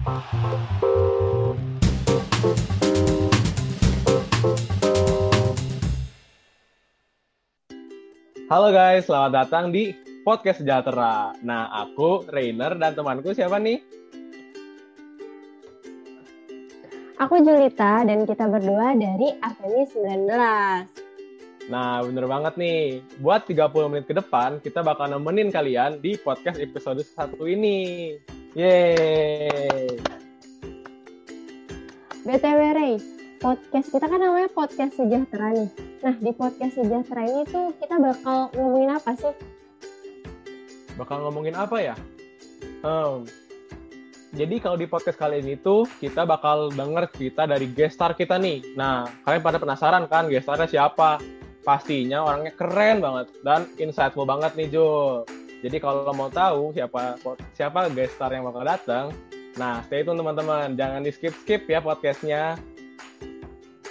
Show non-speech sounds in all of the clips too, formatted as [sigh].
Halo guys, selamat datang di Podcast Sejahtera. Nah, aku, Rainer, dan temanku siapa nih? Aku Julita, dan kita berdua dari Akademi 19. Nah, bener banget nih. Buat 30 menit ke depan, kita bakal nemenin kalian di podcast episode 1 ini. Yeay! BTW Ray, podcast kita kan namanya podcast sejahtera nih. Nah, di podcast sejahtera ini tuh kita bakal ngomongin apa sih? Bakal ngomongin apa ya? Hmm, jadi kalau di podcast kali ini tuh kita bakal denger cerita dari guest star kita nih. Nah, kalian pada penasaran kan guest starnya siapa? Pastinya orangnya keren banget dan insightful banget nih Jo. Jadi kalau mau tahu siapa siapa guest star yang bakal datang, nah stay tune teman-teman. Jangan di skip-skip ya podcastnya.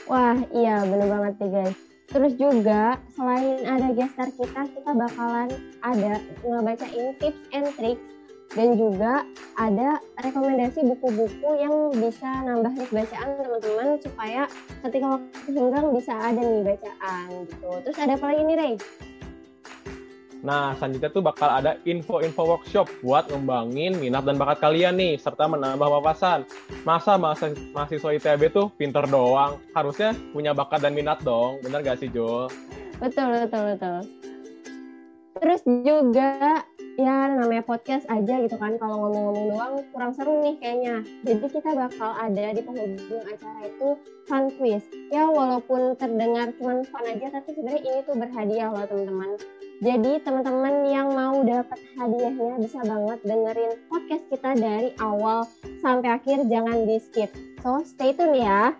Wah, iya bener banget nih guys. Terus juga selain ada guest star kita, kita bakalan ada ngebacain tips and tricks dan juga ada rekomendasi buku-buku yang bisa nambah list bacaan teman-teman supaya ketika waktu senggang bisa ada nih bacaan gitu. Terus ada apa lagi nih Ray? Nah, selanjutnya tuh bakal ada info-info workshop buat ngembangin minat dan bakat kalian nih, serta menambah wawasan. Masa mahasiswa ITB tuh pinter doang? Harusnya punya bakat dan minat dong, bener gak sih Jo? Betul, betul, betul. Terus juga ya namanya podcast aja gitu kan kalau ngomong-ngomong doang kurang seru nih kayaknya jadi kita bakal ada di penghujung acara itu fun quiz ya walaupun terdengar cuma fun aja tapi sebenarnya ini tuh berhadiah loh teman-teman jadi teman-teman yang mau dapat hadiahnya bisa banget dengerin podcast kita dari awal sampai akhir jangan di skip so stay tune ya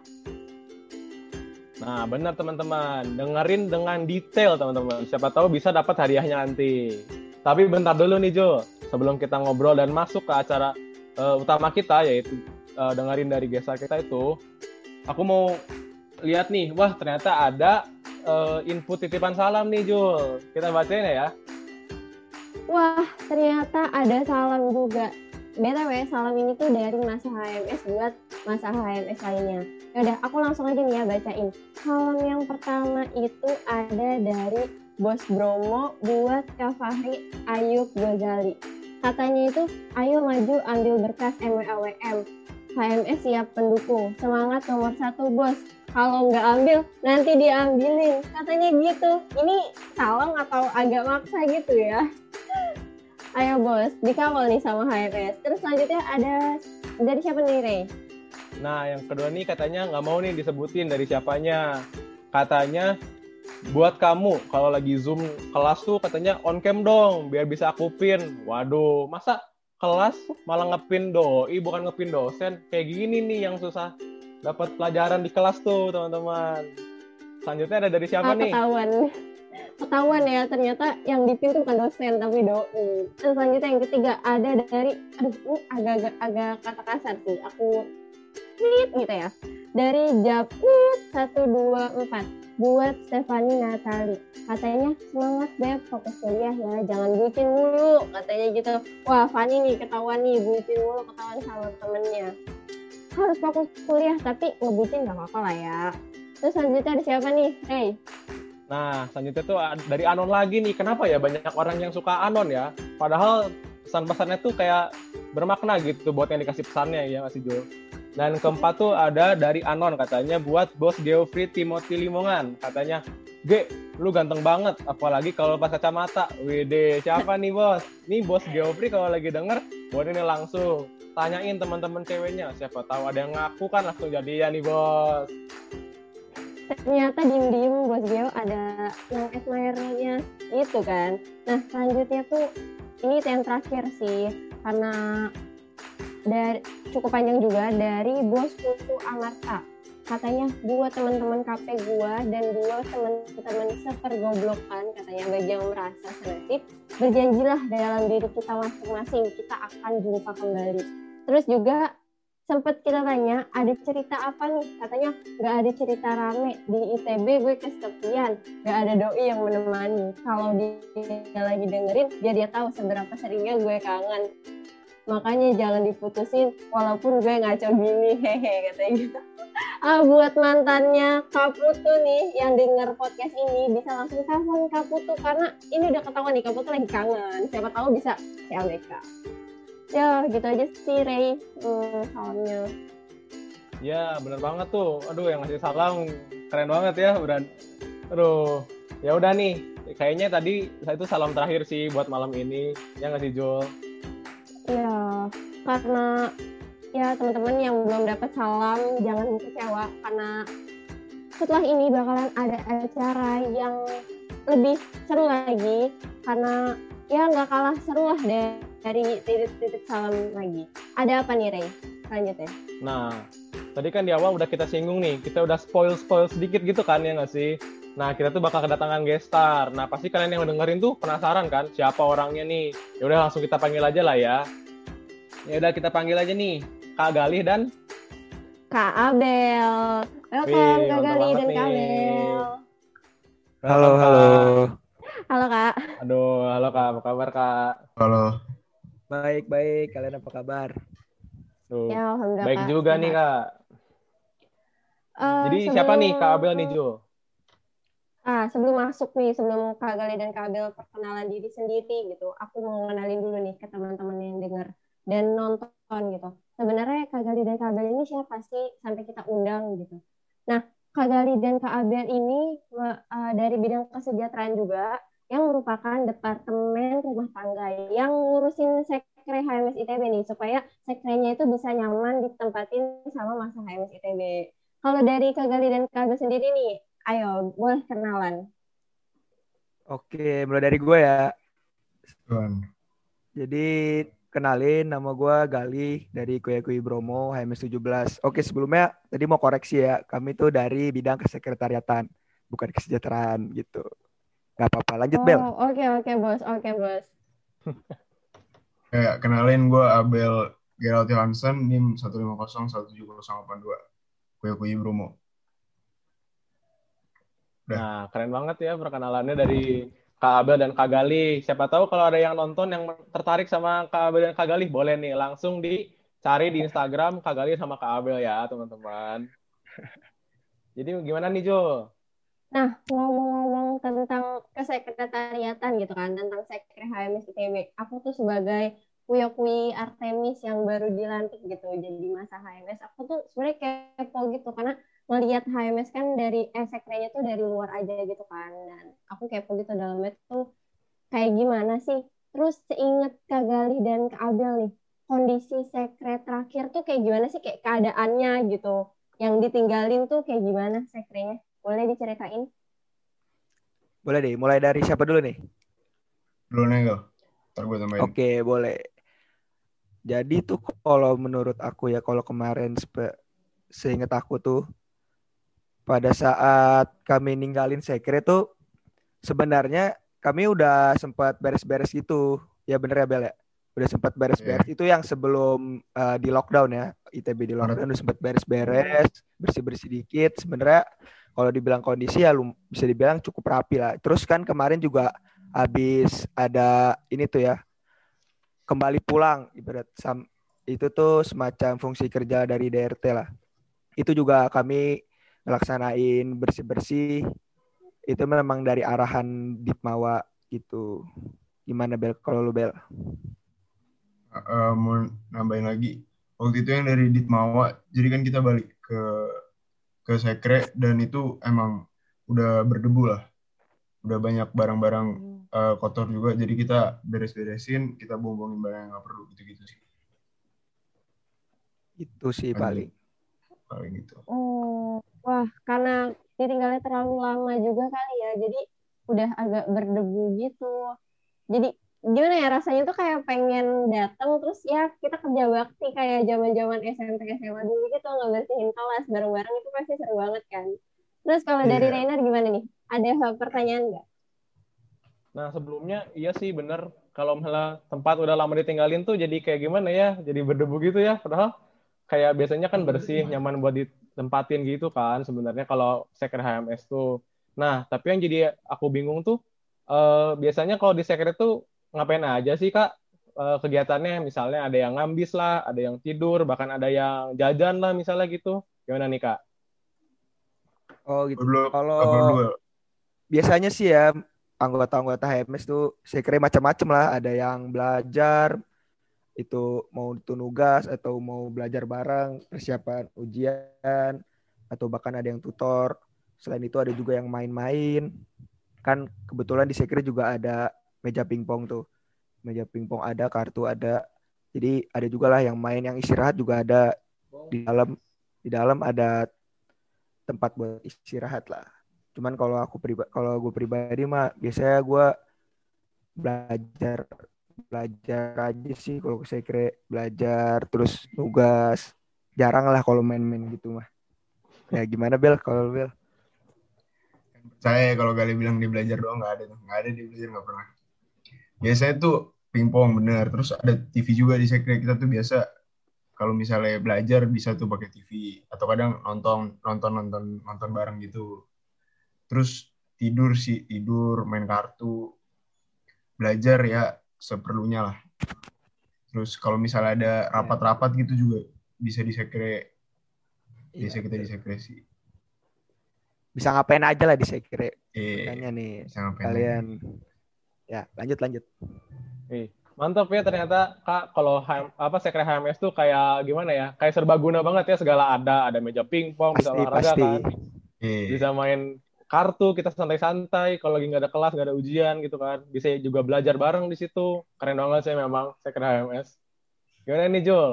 Nah, benar teman-teman. Dengerin dengan detail, teman-teman. Siapa tahu bisa dapat hadiahnya nanti. Tapi bentar dulu nih, Jo. Sebelum kita ngobrol dan masuk ke acara uh, utama kita, yaitu uh, dengerin dari gesa kita itu, aku mau lihat nih. Wah, ternyata ada uh, input titipan salam nih, Jul. Kita bacain ya. Wah, ternyata ada salam juga. BTW, salam ini tuh dari masa HMS buat masa HMS lainnya. Yaudah, aku langsung aja nih ya bacain. Salam yang pertama itu ada dari Bos Bromo buat Kak Fahri Ayub Ghazali. Katanya itu, ayo maju ambil berkas MWAWM. HMS siap pendukung. Semangat nomor satu, Bos. Kalau nggak ambil, nanti diambilin. Katanya gitu. Ini salam atau agak maksa gitu ya? Ayo bos, dikawal nih sama HMS. Terus selanjutnya ada dari siapa nih Ray? Nah yang kedua nih katanya nggak mau nih disebutin dari siapanya. Katanya buat kamu kalau lagi zoom kelas tuh katanya on cam dong biar bisa aku pin. Waduh, masa kelas malah ngepin doi bukan ngepin dosen? Kayak gini nih yang susah dapat pelajaran di kelas tuh teman-teman. Selanjutnya ada dari siapa ah, nih? Ketahuan. Ketahuan ya ternyata yang dipin itu bukan dosen tapi doi. Dan selanjutnya yang ketiga ada dari aduh agak-agak agak kata kasar sih. Aku tweet gitu ya. Dari Japut satu dua empat. Buat Stefani Natali. Katanya semangat deh fokus kuliah ya. Jangan bucin mulu. Katanya gitu. Wah Fani nih ketahuan nih. Bucin mulu ketahuan sama temennya harus fokus kuliah tapi ngebucin gak apa-apa lah ya terus selanjutnya ada siapa nih hey Nah, selanjutnya tuh dari Anon lagi nih. Kenapa ya banyak orang yang suka Anon ya? Padahal pesan-pesannya tuh kayak bermakna gitu buat yang dikasih pesannya ya masih Jo. Dan keempat tuh ada dari Anon katanya buat bos Geoffrey Timothy Limongan. Katanya, Ge, lu ganteng banget. Apalagi kalau pas kacamata. Wede, siapa nih bos? Nih bos Geoffrey kalau lagi denger, buat ini langsung. Tanyain teman-teman ceweknya. Siapa tahu ada yang ngaku kan langsung jadian nih bos. Ternyata diem-diem bos Geo ada yang admire-nya itu kan. Nah selanjutnya tuh ini yang terakhir sih. Karena dari cukup panjang juga dari bos Putu Amarta katanya buat teman-teman KP gua dan buat teman-teman sepergoblokan katanya bagi yang merasa sensitif berjanjilah dalam diri kita masing-masing kita akan jumpa kembali. Terus juga sempet kita tanya ada cerita apa nih? Katanya nggak ada cerita rame. Di ITB gue kesepian. Nggak ada doi yang menemani. Kalau dia lagi dengerin dia dia tahu seberapa seringnya gue kangen. Makanya jangan diputusin walaupun gue ngaco gini. [laughs] Hehe katanya gitu ah buat mantannya Kaputu nih yang denger podcast ini bisa langsung telepon Kaputu karena ini udah ketahuan nih Kaputu lagi kangen. Siapa tahu bisa CLBK ya gitu aja sih Ray hmm, salamnya ya bener banget tuh. Aduh yang ngasih salam keren banget ya Bran aduh ya udah nih. Kayaknya tadi saya itu salam terakhir sih buat malam ini. Ya nggak sih Jul? Ya karena ya teman-teman yang belum dapat salam jangan kecewa karena setelah ini bakalan ada acara yang lebih seru lagi karena ya nggak kalah seru lah deh dari titik-titik salam lagi ada apa nih Ray selanjutnya nah tadi kan di awal udah kita singgung nih kita udah spoil spoil sedikit gitu kan ya nggak sih Nah, kita tuh bakal kedatangan guest star. Nah, pasti kalian yang dengerin tuh penasaran kan siapa orangnya nih. Ya udah langsung kita panggil aja lah ya. Ya udah kita panggil aja nih Kak Galih dan Kak Abel. Welcome Kak Galih dan Kak Abel. Halo, halo. Halo Kak. Aduh, halo Kak, apa kabar Kak? Halo. Baik, baik. Kalian apa kabar? Tuh. Ya, alhamdulillah. Baik Kak. juga nih Kak. Uh, Jadi sebelum... siapa nih Kak Abel nih Jo? ah sebelum masuk nih sebelum Kak Gali dan Kak Abel perkenalan diri sendiri gitu aku mau kenalin dulu nih ke teman-teman yang dengar dan nonton gitu sebenarnya Kak Gali dan Kak Abel ini siapa sih sampai kita undang gitu nah Kak Gali dan Kak Abel ini uh, dari bidang kesejahteraan juga yang merupakan departemen rumah tangga yang ngurusin sekre HMS ITB nih supaya sekrenya itu bisa nyaman ditempatin sama masa HMS ITB. Kalau dari Kak Gali dan Kak Abel sendiri nih, Ayo, boleh kenalan. Oke, mulai dari gue ya. Jadi kenalin nama gue Gali dari Kue Kue Bromo HMS 17. Oke, sebelumnya tadi mau koreksi ya. Kami tuh dari bidang kesekretariatan, bukan kesejahteraan gitu. Gak apa-apa, lanjut oh, Bel. Oke, okay, oke okay, bos, oke okay, bos. [laughs] Kayak kenalin gue Abel Gerald Johansson, NIM 1501782, Kue Kue Bromo. Nah, keren banget ya perkenalannya dari Kak Abel dan Kak Gali. Siapa tahu kalau ada yang nonton yang tertarik sama Kak Abel dan Kak Gali, boleh nih langsung dicari di Instagram Kak Gali sama Kak Abel ya, teman-teman. Jadi gimana nih, Jo? Nah, ngomong-ngomong tentang kesekretariatan gitu kan, tentang sekre HMS ITB, aku tuh sebagai kui Artemis yang baru dilantik gitu jadi masa HMS, aku tuh sebenarnya kepo gitu karena melihat HMS kan dari eh tuh dari luar aja gitu kan. Dan aku kepo gitu dalamnya tuh kayak gimana sih? Terus seinget Kak Gali dan Kak Abel nih kondisi sekret terakhir tuh kayak gimana sih? Kayak keadaannya gitu. Yang ditinggalin tuh kayak gimana sekrenya boleh diceritain? Boleh deh mulai dari siapa dulu nih? Dulu nih ntar gue tambahin. Oke boleh. Jadi tuh kalau menurut aku ya kalau kemarin seingat aku tuh pada saat kami ninggalin sekre tuh sebenarnya kami udah sempat beres-beres gitu. Ya bener ya Bel ya? Udah sempat beres-beres. Yeah. Itu yang sebelum uh, di lockdown ya. ITB di lockdown udah sempat beres-beres, bersih-bersih dikit. Sebenarnya kalau dibilang kondisi ya lu bisa dibilang cukup rapi lah. Terus kan kemarin juga habis ada ini tuh ya kembali pulang ibarat sam, itu tuh semacam fungsi kerja dari DRT lah. Itu juga kami ngelaksanain bersih-bersih itu memang dari arahan Ditmawa gitu. Gimana Bel kalau lu Bel? Uh, mau nambahin lagi. Waktu itu yang dari Ditmawa, jadi kan kita balik ke ke sekre dan itu emang udah berdebu lah. Udah banyak barang-barang uh, kotor juga, jadi kita beres-beresin, kita buang-buangin barang yang nggak perlu gitu-gitu sih. Itu sih paling. Paling gitu. Oh, Wah, karena ditinggalnya terlalu lama juga kali ya, jadi udah agak berdebu gitu. Jadi gimana ya rasanya tuh kayak pengen datang terus ya kita kerja bakti kayak zaman-zaman SMP SMA dulu gitu nggak bersihin kelas bareng-bareng itu pasti seru banget kan. Terus kalau yeah. dari iya. Rainer gimana nih? Ada pertanyaan nggak? Nah sebelumnya iya sih bener kalau misalnya tempat udah lama ditinggalin tuh jadi kayak gimana ya? Jadi berdebu gitu ya. Padahal kayak biasanya kan bersih, nyaman buat ditempatin gitu kan sebenarnya kalau secret HMS tuh. Nah, tapi yang jadi aku bingung tuh uh, biasanya kalau di secret tuh ngapain aja sih Kak? eh, kegiatannya misalnya ada yang ngambis lah, ada yang tidur, bahkan ada yang jajan lah misalnya gitu. Gimana nih Kak? Oh gitu. Kalau biasanya sih ya anggota-anggota HMS tuh saya kira macam-macam lah. Ada yang belajar itu mau itu nugas atau mau belajar bareng persiapan ujian atau bahkan ada yang tutor. Selain itu ada juga yang main-main. Kan kebetulan di Sekre juga ada meja pingpong tuh. Meja pingpong ada, kartu ada. Jadi ada juga lah yang main, yang istirahat juga ada di dalam di dalam ada tempat buat istirahat lah. Cuman kalau aku pribadi kalau gue pribadi mah biasanya gue belajar belajar aja sih kalau saya kira belajar terus tugas jarang lah kalau main-main gitu mah. Ya gimana Bel kalau Bel? Saya kalau kali bilang dia belajar doang nggak ada tuh, nggak ada dia belajar nggak pernah. Biasanya tuh pingpong bener, terus ada TV juga di sekre kita tuh biasa kalau misalnya belajar bisa tuh pakai TV atau kadang nonton nonton nonton nonton bareng gitu. Terus tidur sih tidur main kartu belajar ya seperlunya lah. Terus kalau misalnya ada rapat-rapat gitu juga bisa di sekre bisa Iya, kita di betul. sekre sih. Bisa ngapain aja lah di Sekre. Eh, Makanya nih bisa ngapain kalian. Ya lanjut lanjut. Ih, mantap ya ternyata Kak kalau HM apa sekre HMS tuh kayak gimana ya? Kayak serbaguna banget ya segala ada, ada meja pingpong, bisa olahraga pasti. kan. Eh, Bisa main kartu, kita santai-santai kalau lagi nggak ada kelas, nggak ada ujian gitu kan. Bisa juga belajar bareng di situ. Keren banget sih memang sekre HMS. Gimana nih Jul?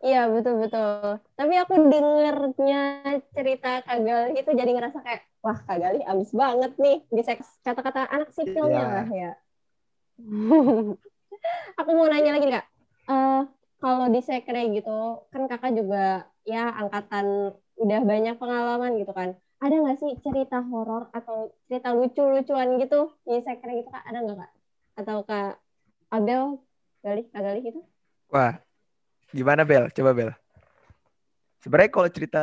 Iya betul betul. Tapi aku dengernya cerita Kak Gali itu jadi ngerasa kayak wah Kak Gali abis banget nih di seks kata-kata anak sipilnya Iya. lah ya. [laughs] aku mau nanya lagi kak. Eh, kalau di sekre gitu kan kakak juga ya angkatan udah banyak pengalaman gitu kan. Ada nggak sih cerita horor atau cerita lucu-lucuan gitu di sekre gitu kak? Ada nggak kak? Atau kak Abel, Gali, Kak Gali gitu? Wah, gimana Bel? Coba Bel. Sebenarnya kalau cerita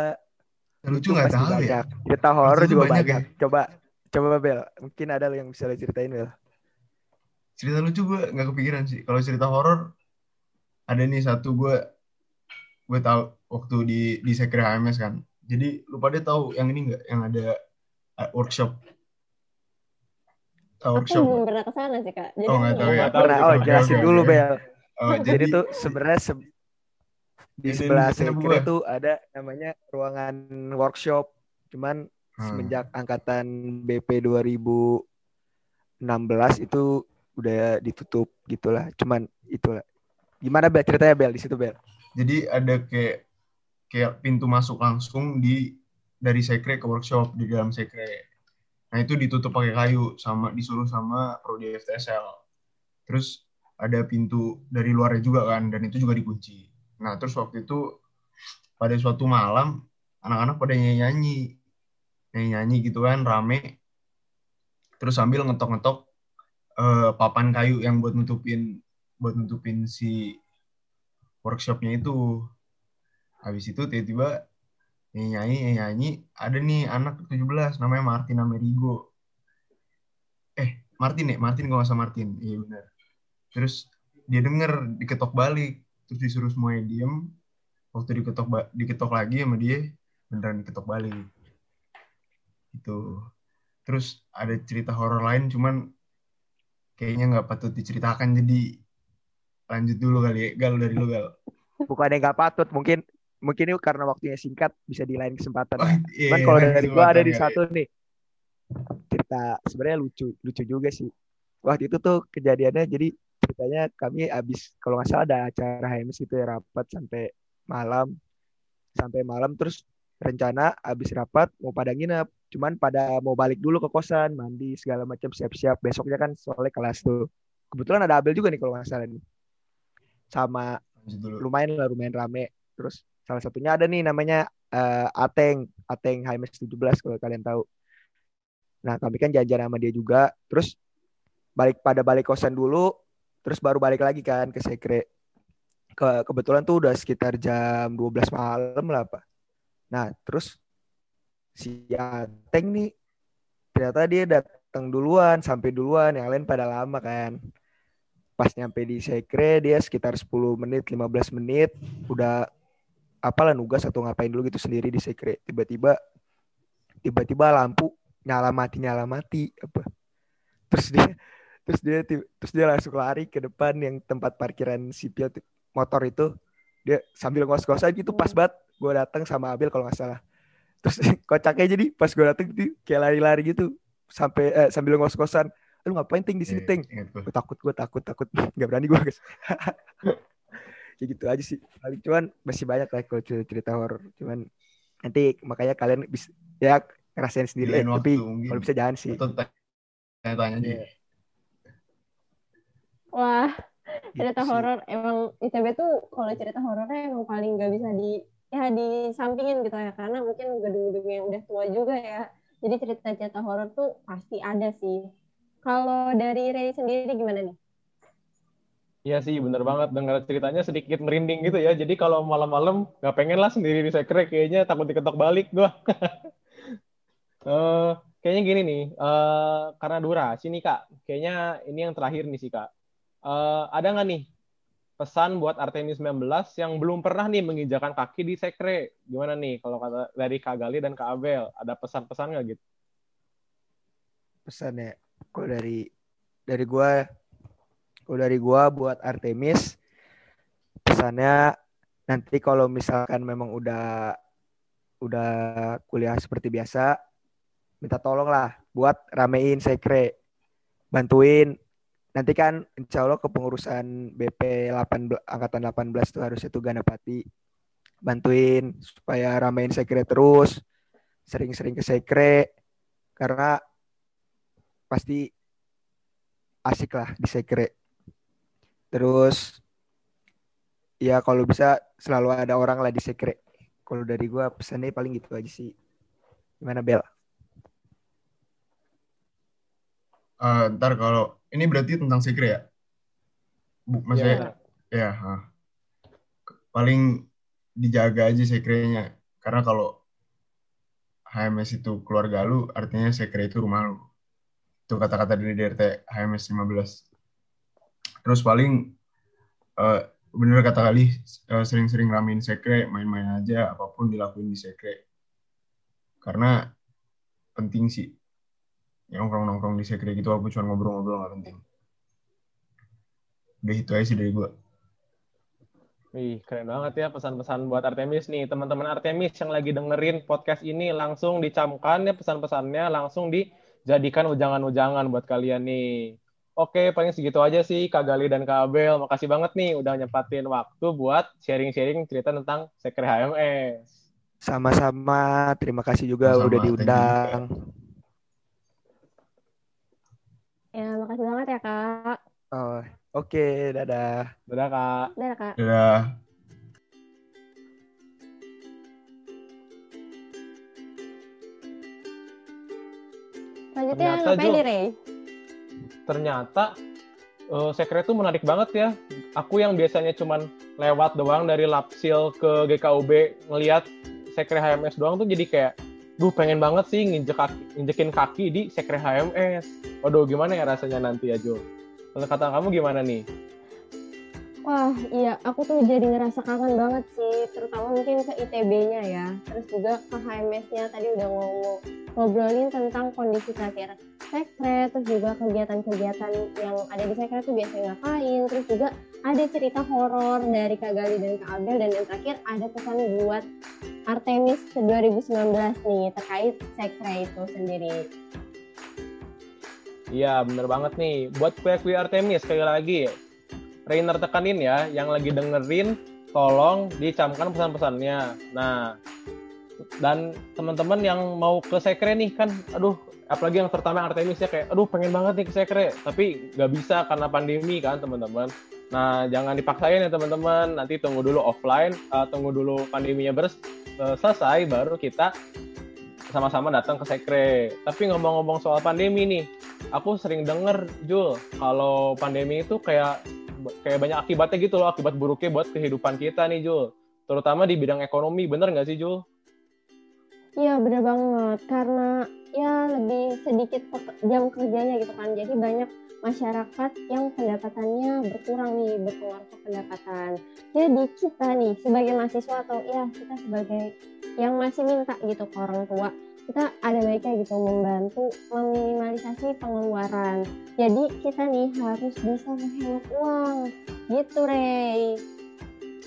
lucu nggak tahu banyak. ya. Cerita horor juga banyak banyak. ya. Coba, coba Bel. Mungkin ada yang bisa lo ceritain Bel. Cerita lucu gue nggak kepikiran sih. Kalau cerita horor ada nih satu gue gue tahu waktu di di Sekre HMS kan. Jadi lu pada tahu yang ini nggak yang ada uh, workshop Tahu Aku workshop belum pernah ke sana sih kak. Jadi Oh, nggak aku tahu ya. Pernah, oh jelasin dulu. Bel. Oh, Jadi tuh sebenarnya se- di sebelah Sekre tuh ada namanya ruangan workshop. Cuman Hmm. semenjak angkatan BP 2016 itu udah ditutup gitulah. Cuman itulah. Gimana Bel ceritanya Bel di situ Bel? Jadi ada kayak kayak pintu masuk langsung di dari sekre ke workshop di dalam sekre. Nah itu ditutup pakai kayu sama disuruh sama prodi FTSL. Terus ada pintu dari luarnya juga kan dan itu juga dikunci. Nah terus waktu itu pada suatu malam anak-anak pada nyanyi nyanyi nyanyi gitu kan rame. Terus sambil ngetok-ngetok eh, papan kayu yang buat nutupin buat nutupin si workshopnya itu. Habis itu tiba-tiba nyanyi nyanyi ada nih anak 17 namanya Martin Amerigo. Eh, Martin ya, Martin nggak salah Martin. Iya benar. Terus dia denger diketok balik, terus disuruh semuanya diem. Waktu diketok diketok lagi sama dia, beneran diketok balik. Itu. Terus ada cerita horor lain, cuman kayaknya nggak patut diceritakan jadi lanjut dulu kali ya. Gal dari lu Gal. Bukan yang nggak patut, mungkin mungkin itu karena waktunya singkat bisa di lain kesempatan. Oh, iya, Cuman kalau lain dari gua ada di satu nih cerita sebenarnya lucu lucu juga sih. Waktu itu tuh kejadiannya jadi ceritanya kami habis kalau nggak salah ada acara HMS itu ya rapat sampai malam sampai malam terus rencana habis rapat mau pada nginep cuman pada mau balik dulu ke kosan mandi segala macam siap-siap besoknya kan soalnya kelas tuh kebetulan ada Abel juga nih kalau nggak salah nih sama lumayan lah lumayan rame. Terus salah satunya ada nih namanya eh, Ateng. Ateng HMS 17 kalau kalian tahu. Nah kami kan jajan sama dia juga. Terus balik pada balik kosan dulu terus baru balik lagi kan ke sekre. Ke kebetulan tuh udah sekitar jam 12 malam lah apa nah terus si Ateng nih ternyata dia datang duluan, sampai duluan, yang lain pada lama kan. Pas nyampe di sekre dia sekitar 10 menit, 15 menit udah apalah nugas atau ngapain dulu gitu sendiri di sekre. Tiba-tiba tiba-tiba lampu nyala mati nyala mati apa. Terus dia terus dia terus dia langsung lari ke depan yang tempat parkiran sipil motor itu dia sambil ngos-ngosan gitu pas banget gue datang sama Abel kalau nggak salah terus [laughs] kocaknya jadi pas gue datang kayak lari-lari gitu sampai eh, sambil ngos-ngosan lu ngapain ting di sini Iya, ting gua. gue takut gue takut takut [laughs] nggak berani gue guys kayak [laughs] gitu aja sih paling cuman masih banyak lah kalau cerita, cerita horor cuman nanti makanya kalian bisa ya ngerasain sendiri eh, tapi mungkin. kalau bisa jangan sih tanya-tanya aja. Iya. Wah, Gitu cerita sih. horor emang ITB tuh kalau cerita horornya emang paling nggak bisa di ya di sampingin gitu ya karena mungkin gedung-gedung yang udah tua juga ya. Jadi cerita-cerita horor tuh pasti ada sih. Kalau dari Ray sendiri gimana nih? Iya sih, bener banget. Dengar ceritanya sedikit merinding gitu ya. Jadi kalau malam-malam nggak pengen lah sendiri di sekre, kayaknya takut diketok balik gua. [laughs] Eh, kayaknya gini nih, eh, karena durasi nih kak, kayaknya ini yang terakhir nih sih kak. Eh, ada nggak nih pesan buat Artemis 19 yang belum pernah nih menginjakan kaki di sekre? Gimana nih kalau kata dari Kak Gali dan Kak Abel? Ada pesan-pesan nggak gitu? pesannya kalau dari dari gua kalau dari gua buat Artemis pesannya nanti kalau misalkan memang udah udah kuliah seperti biasa minta tolong lah buat ramein sekre bantuin. Nanti kan insya Allah kepengurusan BP 18 angkatan 18 tuh harusnya tuh Ganapati. Bantuin supaya ramein sekre terus sering-sering ke sekre karena pasti asik lah di sekre. Terus ya kalau bisa selalu ada orang lah di sekre. Kalau dari gua pesannya paling gitu aja sih. Gimana Bel? Eh, ntar kalau ini berarti tentang sekre ya? Bu, maksudnya Iya. ya, ah. paling dijaga aja sekrenya karena kalau HMS itu keluarga lu, artinya sekre itu rumah lu. Itu kata-kata dari DRT HMS 15. Terus paling eh, bener kata kali eh, sering-sering ramein sekre, main-main aja, apa pun dilakuin di sekre. Karena penting sih. Ya, nongkrong-nongkrong di sekre gitu walaupun cuma ngobrol-ngobrol nggak penting. Udah itu aja sih dari gua. Wih, keren banget ya pesan-pesan buat Artemis nih. Teman-teman Artemis yang lagi dengerin podcast ini langsung dicamkan ya pesan-pesannya, langsung dijadikan ujangan-ujangan buat kalian nih. Oke, paling segitu aja sih Kak Gali dan Kak Abel. Makasih banget nih udah nyempatin waktu buat sharing-sharing cerita tentang Sekre HMS. Sama-sama. Terima kasih juga Sama-sama, udah diundang. Ya, makasih banget ya, Kak. Oh, oke, dadah. Dadah Kak. Udah, Kak. Dadah. Selanjutnya Ternyata, ngapain nih, Ray? Ternyata eh, Sekre itu menarik banget ya. Aku yang biasanya cuman lewat doang dari Lapsil ke GKUB ngelihat Sekre HMS doang tuh jadi kayak duh pengen banget sih nginjek kaki, nginjekin kaki di Sekre HMS. Waduh, gimana ya rasanya nanti ya, Jo? Kalau kata kamu gimana nih? Wah, iya, aku tuh jadi ngerasa kangen banget sih, terutama mungkin ke ITB-nya ya. Terus juga ke HMS-nya tadi udah ngomong ngobrolin tentang kondisi terakhir sekret, terus juga kegiatan-kegiatan yang ada di sekret tuh biasanya ngapain, terus juga ada cerita horor dari Kak Gali dan Kak Abel, dan yang terakhir ada pesan buat Artemis 2019 nih terkait sekret itu sendiri. Iya, bener banget nih. Buat kue-kue Artemis, sekali lagi, Rainer tekanin ya, yang lagi dengerin, tolong dicamkan pesan-pesannya. Nah, dan teman-teman yang mau ke sekre nih kan, aduh, apalagi yang terutama Artemis ya kayak, aduh pengen banget nih ke sekre, tapi nggak bisa karena pandemi kan teman-teman. Nah, jangan dipaksain ya teman-teman, nanti tunggu dulu offline, eh, tunggu dulu pandeminya beres, eh, selesai, baru kita sama-sama datang ke sekre. Tapi ngomong-ngomong soal pandemi nih, aku sering denger Jul kalau pandemi itu kayak kayak banyak akibatnya gitu loh akibat buruknya buat kehidupan kita nih Jul terutama di bidang ekonomi bener nggak sih Jul? Iya bener banget karena ya lebih sedikit jam kerjanya gitu kan. Jadi banyak masyarakat yang pendapatannya berkurang nih, berpengaruh ke pendapatan. Jadi kita nih sebagai mahasiswa atau ya kita sebagai yang masih minta gitu ke orang tua, kita ada baiknya gitu membantu meminimalisasi pengeluaran. Jadi kita nih harus bisa menghemat uang. Gitu, Rey.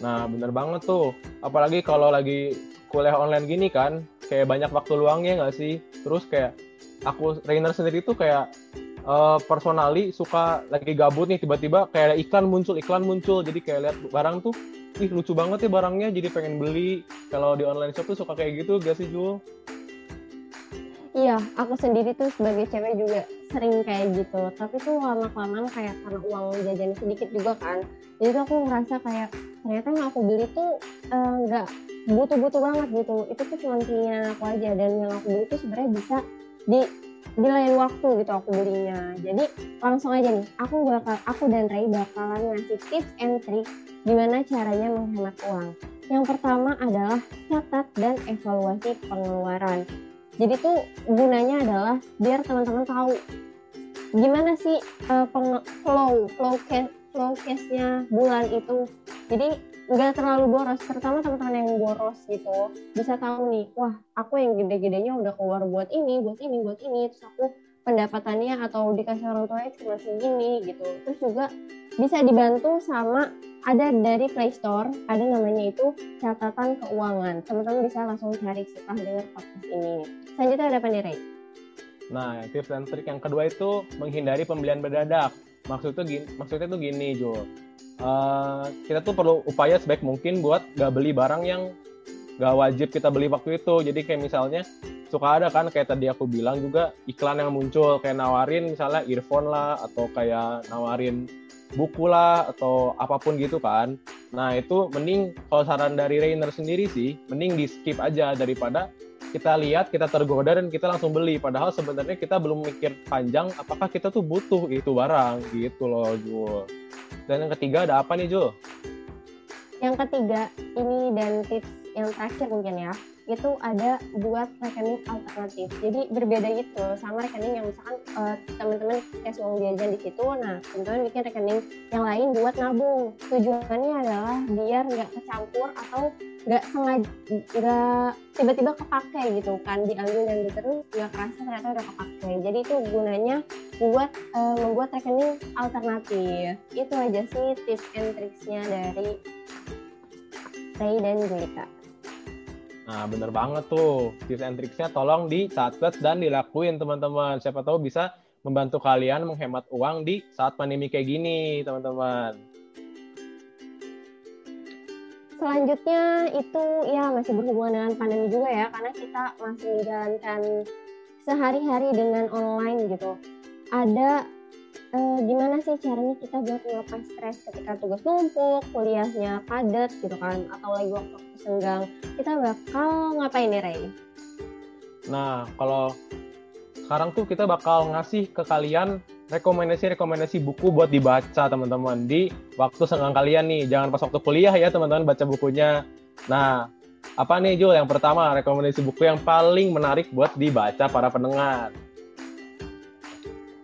Nah, bener banget tuh. Apalagi kalau lagi kuliah online gini kan, kayak banyak waktu luangnya nggak sih? Terus kayak aku, Rainer sendiri tuh kayak eh, personally suka lagi gabut nih, tiba-tiba kayak iklan muncul, iklan muncul. Jadi kayak lihat barang tuh, ih lucu banget ya barangnya, jadi pengen beli. Kalau di online shop tuh suka kayak gitu, gak sih Jul? Iya, aku sendiri tuh sebagai cewek juga sering kayak gitu. Tapi tuh lama-kelamaan kayak karena uang jajan sedikit juga kan. Jadi aku ngerasa kayak ternyata yang aku beli tuh eh, nggak butuh-butuh banget gitu. Itu tuh cuma keinginan aku aja dan yang aku beli tuh sebenarnya bisa di di lain waktu gitu aku belinya. Jadi langsung aja nih, aku bakal aku dan Ray bakalan ngasih tips and trick gimana caranya menghemat uang. Yang pertama adalah catat dan evaluasi pengeluaran. Jadi tuh gunanya adalah biar teman-teman tahu gimana sih uh, flow flow cash flow cashnya bulan itu. Jadi nggak terlalu boros, terutama teman-teman yang boros gitu bisa tahu nih, wah aku yang gede-gedenya udah keluar buat ini, buat ini, buat ini, terus aku pendapatannya atau dikasih orang tua cuma segini gitu. Terus juga bisa dibantu sama ada dari Play Store, ada namanya itu catatan keuangan. Teman-teman bisa langsung cari setelah dengar podcast ini. Selanjutnya ada Ray? Nah, tips dan trik yang kedua itu menghindari pembelian mendadak. Maksudnya gini, maksudnya tuh gini, Jo. Eh, kita tuh perlu upaya sebaik mungkin buat gak beli barang yang gak wajib kita beli waktu itu. Jadi kayak misalnya suka ada kan kayak tadi aku bilang juga iklan yang muncul kayak nawarin misalnya earphone lah atau kayak nawarin buku lah atau apa pun gitu kan. Nah itu mending kalau saran dari Rainer sendiri sih, mending di skip aja daripada kita lihat, kita tergoda dan kita langsung beli. Padahal sebenarnya kita belum mikir panjang apakah kita tuh butuh itu barang gitu loh Jul. Dan yang ketiga ada apa nih Jul? Yang ketiga, ini dan tips yang terakhir mungkin ya, itu ada buat rekening alternatif. Jadi berbeda gitu sama rekening yang misalkan eh, teman-teman cash uang jajan di situ. Nah, teman-teman bikin rekening yang lain buat nabung. Tujuannya adalah biar nggak kecampur atau nggak sengaja nggak tiba-tiba kepake gitu kan diambil dan diterus nggak kerasa ternyata udah kepake. Jadi itu gunanya buat eh, membuat rekening alternatif. Itu aja sih tips and tricksnya dari Ray dan Julika. Nah, bener banget tuh. Tips and tricksnya tolong dicatat dan dilakuin teman-teman. Siapa tahu bisa membantu kalian menghemat uang di saat pandemi kayak gini, teman-teman. Selanjutnya itu ya masih berhubungan dengan pandemi juga ya, karena kita masih menjalankan sehari-hari dengan online gitu. Ada eh, gimana sih caranya kita buat melepas stres ketika tugas numpuk, kuliahnya padat gitu kan, atau lagi waktu senggang. Kita bakal ngapain nih Ray? Nah, kalau sekarang tuh kita bakal ngasih ke kalian rekomendasi-rekomendasi buku buat dibaca teman-teman di waktu senggang kalian nih. Jangan pas waktu kuliah ya teman-teman baca bukunya. Nah, apa nih Jul? Yang pertama, rekomendasi buku yang paling menarik buat dibaca para pendengar.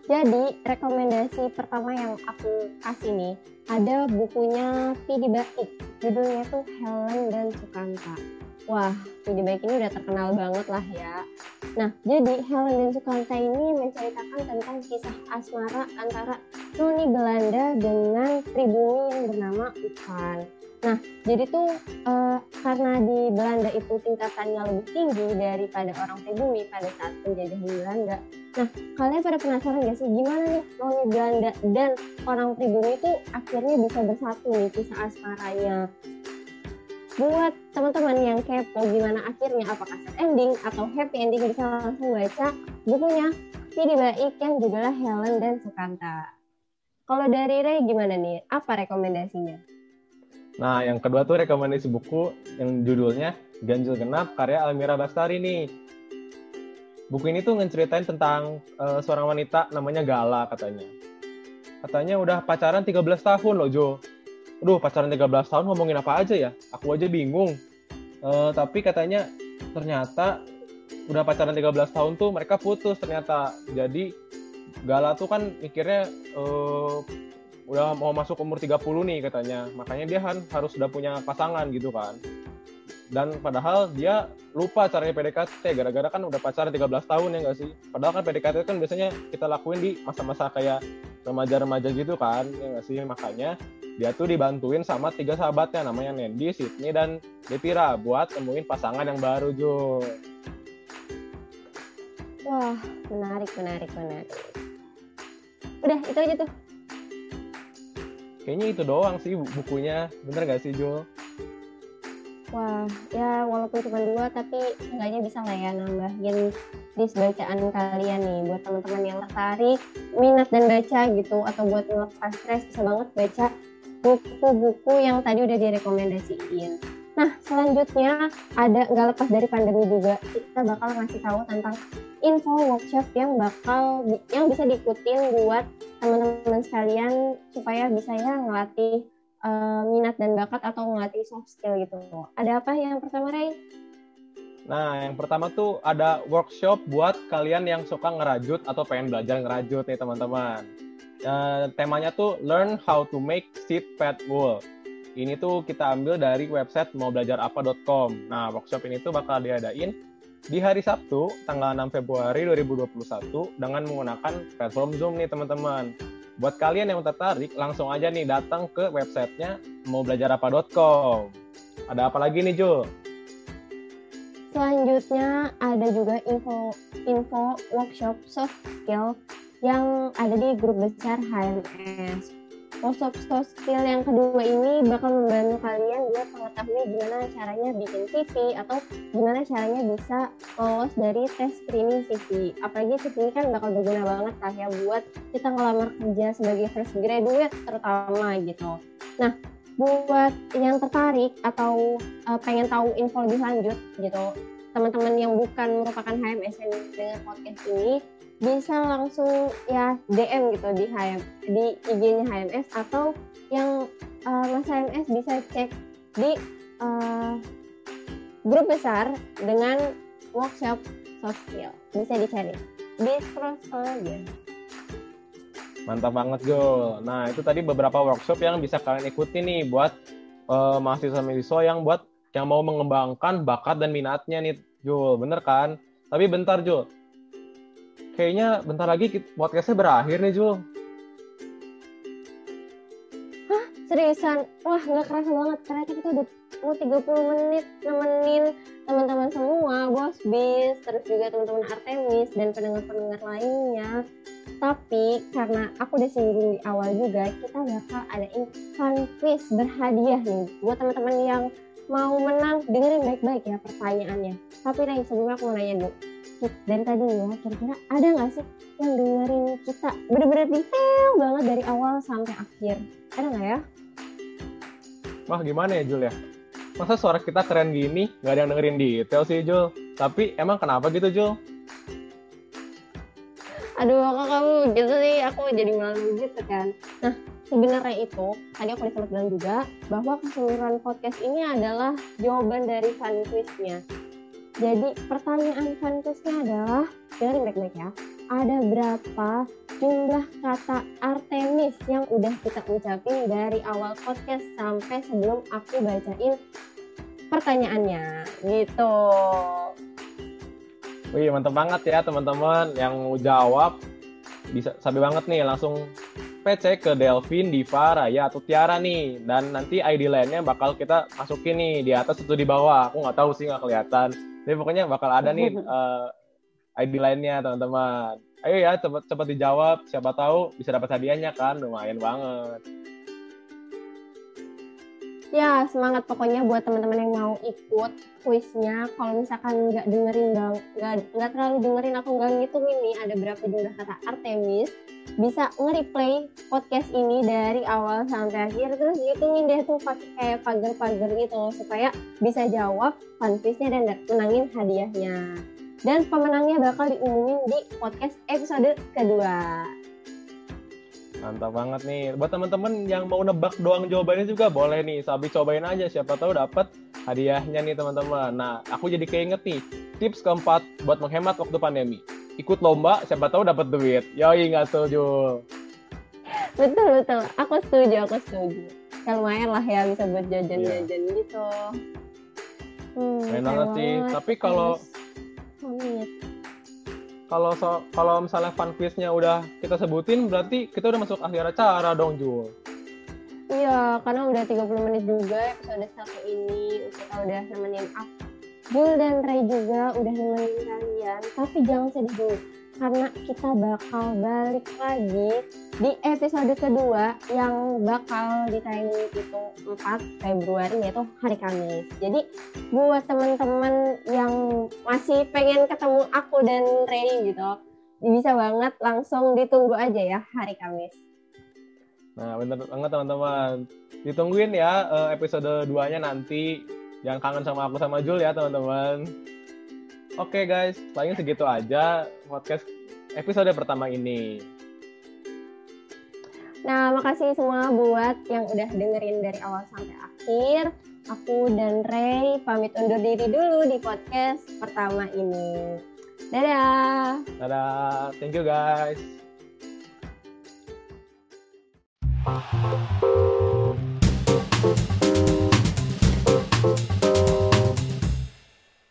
Jadi rekomendasi pertama yang aku kasih nih ada bukunya Pidi Baik. Judulnya tuh Helen dan Sukanta. Wah, Pidi Baik ini udah terkenal banget lah ya. Nah, jadi Helen dan Sukanta ini menceritakan tentang kisah asmara antara noni Belanda dengan pribumi yang bernama Ivan. Nah, jadi tuh eh, karena di Belanda itu tingkatannya lebih tinggi daripada orang pribumi pada saat penjajahan Belanda. Nah, kalian pada penasaran gak sih gimana nih noni Belanda dan orang pribumi itu akhirnya bisa bersatu nih kisah asmaranya. Buat teman-teman yang kepo gimana akhirnya apakah sad ending atau happy ending bisa langsung baca bukunya Pidi Baik yang judulnya Helen dan Sukanta. Kalau dari Ray gimana nih? Apa rekomendasinya? Nah, yang kedua tuh rekomendasi buku yang judulnya Ganjil Genap karya Almira Bastari nih. Buku ini tuh ngeceritain tentang eh, seorang wanita namanya Gala katanya. Katanya udah pacaran 13 tahun loh Jo. Aduh, pacaran 13 tahun ngomongin apa aja ya? Aku aja bingung. Eh, tapi katanya ternyata udah pacaran 13 tahun tuh mereka putus ternyata. Jadi Gala tuh kan mikirnya eh, udah mau masuk umur 30 nih katanya. Makanya dia kan harus udah punya pasangan gitu kan. Dan padahal dia lupa caranya PDKT gara-gara kan udah pacaran 13 tahun ya nggak sih? Padahal kan PDKT kan biasanya kita lakuin di masa-masa kayak remaja-remaja gitu kan ya nggak sih? Makanya dia tuh dibantuin sama tiga sahabatnya namanya Nendi, Sydney, dan Devira buat temuin pasangan yang baru Jo. Wah, menarik, menarik, menarik. Udah, itu aja tuh. Kayaknya itu doang sih bu- bukunya, bener gak sih Jo? Wah, ya walaupun cuma dua, tapi seenggaknya bisa lah ya nambahin list bacaan kalian nih. Buat teman-teman yang tertarik, minat dan baca gitu, atau buat ngelepas stres, bisa banget baca buku-buku yang tadi udah direkomendasiin. Nah, selanjutnya ada nggak lepas dari pandemi juga, kita bakal ngasih tahu tentang info workshop yang bakal yang bisa diikutin buat teman-teman sekalian supaya bisa ya ngelatih eh, minat dan bakat atau ngelatih soft skill gitu. Ada apa yang pertama, Ray? Nah, yang pertama tuh ada workshop buat kalian yang suka ngerajut atau pengen belajar ngerajut nih teman-teman. Eh, temanya tuh Learn How to Make Seed Pet Wool. Ini tuh kita ambil dari website maubelajarapa.com. Nah, workshop ini tuh bakal diadain di hari Sabtu, tanggal 6 Februari 2021 dengan menggunakan platform Zoom nih teman-teman. Buat kalian yang tertarik, langsung aja nih datang ke websitenya maubelajarapa.com. Ada apa lagi nih, Jo? Selanjutnya ada juga info info workshop soft skill yang ada di grup besar HMS. Workshop soft skill yang kedua ini bakal membantu kalian buat mengetahui gimana caranya bikin CV atau gimana caranya bisa lolos dari tes screening CV. Apalagi CV ini kan bakal berguna banget lah ya buat kita ngelamar kerja sebagai fresh graduate terutama gitu. Nah, buat yang tertarik atau uh, pengen tahu info lebih lanjut gitu teman-teman yang bukan merupakan HMS yang dengan podcast ini bisa langsung ya DM gitu di HM di IG-nya HMS atau yang uh, Mas HMS bisa cek di uh, grup besar dengan workshop soft skill bisa dicari di scroll scroll aja Mantap banget, Jul. Nah, itu tadi beberapa workshop yang bisa kalian ikuti nih buat eh, mahasiswa-mahasiswa yang buat yang mau mengembangkan bakat dan minatnya nih, Jul. Bener kan? Tapi bentar, Jul. Kayaknya bentar lagi podcastnya berakhir nih, Jul. seriusan? Wah nggak kerasa banget. Ternyata kita udah mau 30 menit nemenin teman-teman semua. Bos bis terus juga teman-teman Artemis dan pendengar-pendengar lainnya. Tapi karena aku udah singgung di awal juga kita bakal adain fun quiz berhadiah nih buat teman-teman yang mau menang dengerin baik-baik ya pertanyaannya tapi Ray sebelumnya aku mau nanya dulu dari tadi ya kira-kira ada nggak sih yang dengerin kita bener-bener detail banget dari awal sampai akhir ada nggak ya Wah, gimana ya, Jul ya? Masa suara kita keren gini, nggak ada yang dengerin detail sih, Jul. Tapi emang kenapa gitu, Jul? aduh kok kamu gitu sih aku jadi malu gitu kan nah sebenarnya itu tadi aku sempat bilang juga bahwa keseluruhan podcast ini adalah jawaban dari fun quiznya. Jadi pertanyaan fun quiznya adalah dengerin baik-baik ya ada berapa jumlah kata Artemis yang udah kita ucapin dari awal podcast sampai sebelum aku bacain pertanyaannya? Gitu. Wih, mantep banget ya teman-teman. Yang jawab. Bisa sabi banget nih, langsung PC ke Delvin, Diva, Raya, atau Tiara nih. Dan nanti ID lainnya bakal kita masukin nih di atas atau di bawah. Aku nggak tahu sih, nggak kelihatan. Tapi pokoknya bakal ada nih [laughs] eh, ID lainnya teman-teman. Ayo ya, cepet cepet dijawab. Siapa tahu bisa dapat hadiahnya kan, lumayan banget. Ya, semangat pokoknya buat teman-teman yang mau ikut kuisnya. Kalau misalkan nggak dengerin, nggak nggak- terlalu dengerin aku nggak ngitungin nih ada berapa jumlah kata Artemis, bisa nge-replay podcast ini dari awal sampai akhir terus hitungin deh tuh pakai kayak pagar-pagar gitu supaya bisa jawab fun quiznya dan da- menangin hadiahnya. Dan pemenangnya bakal diumumin di podcast episode kedua. Mantap banget nih. Buat teman-teman yang mau nebak doang jawabannya juga boleh nih. Sabi cobain aja siapa tahu dapat hadiahnya nih teman-teman. Nah, aku jadi keinget nih tips keempat buat menghemat waktu pandemi. Ikut lomba, siapa tahu dapat duit. Yoi nggak setuju? Betul betul. Aku setuju, aku setuju. Ya lumayan lah ya bisa buat jajan-jajan gitu. Hmm, Keren banget sih. Tapi kalau-. Kalau so, kalau misalnya fun quiznya udah kita sebutin, berarti kita udah masuk akhir acara dong, Jul. Iya, karena udah 30 menit juga episode satu ini kita udah nemenin aku. Dan Ray juga udah nemenin kalian. Tapi jangan sedih dulu, karena kita bakal balik lagi di episode kedua yang bakal ditayangin itu 4 Februari yaitu hari Kamis. Jadi buat teman-teman yang masih pengen ketemu aku dan Ray gitu, bisa banget langsung ditunggu aja ya hari Kamis. Nah, bener banget teman-teman. Ditungguin ya eh, episode 2-nya nanti. Jangan kangen sama aku sama Jul ya, teman-teman. Oke guys, paling segitu aja podcast episode pertama ini. Nah, makasih semua buat yang udah dengerin dari awal sampai akhir. Aku dan Ray pamit undur diri dulu di podcast pertama ini. Dadah! Dadah, thank you guys. Thank you.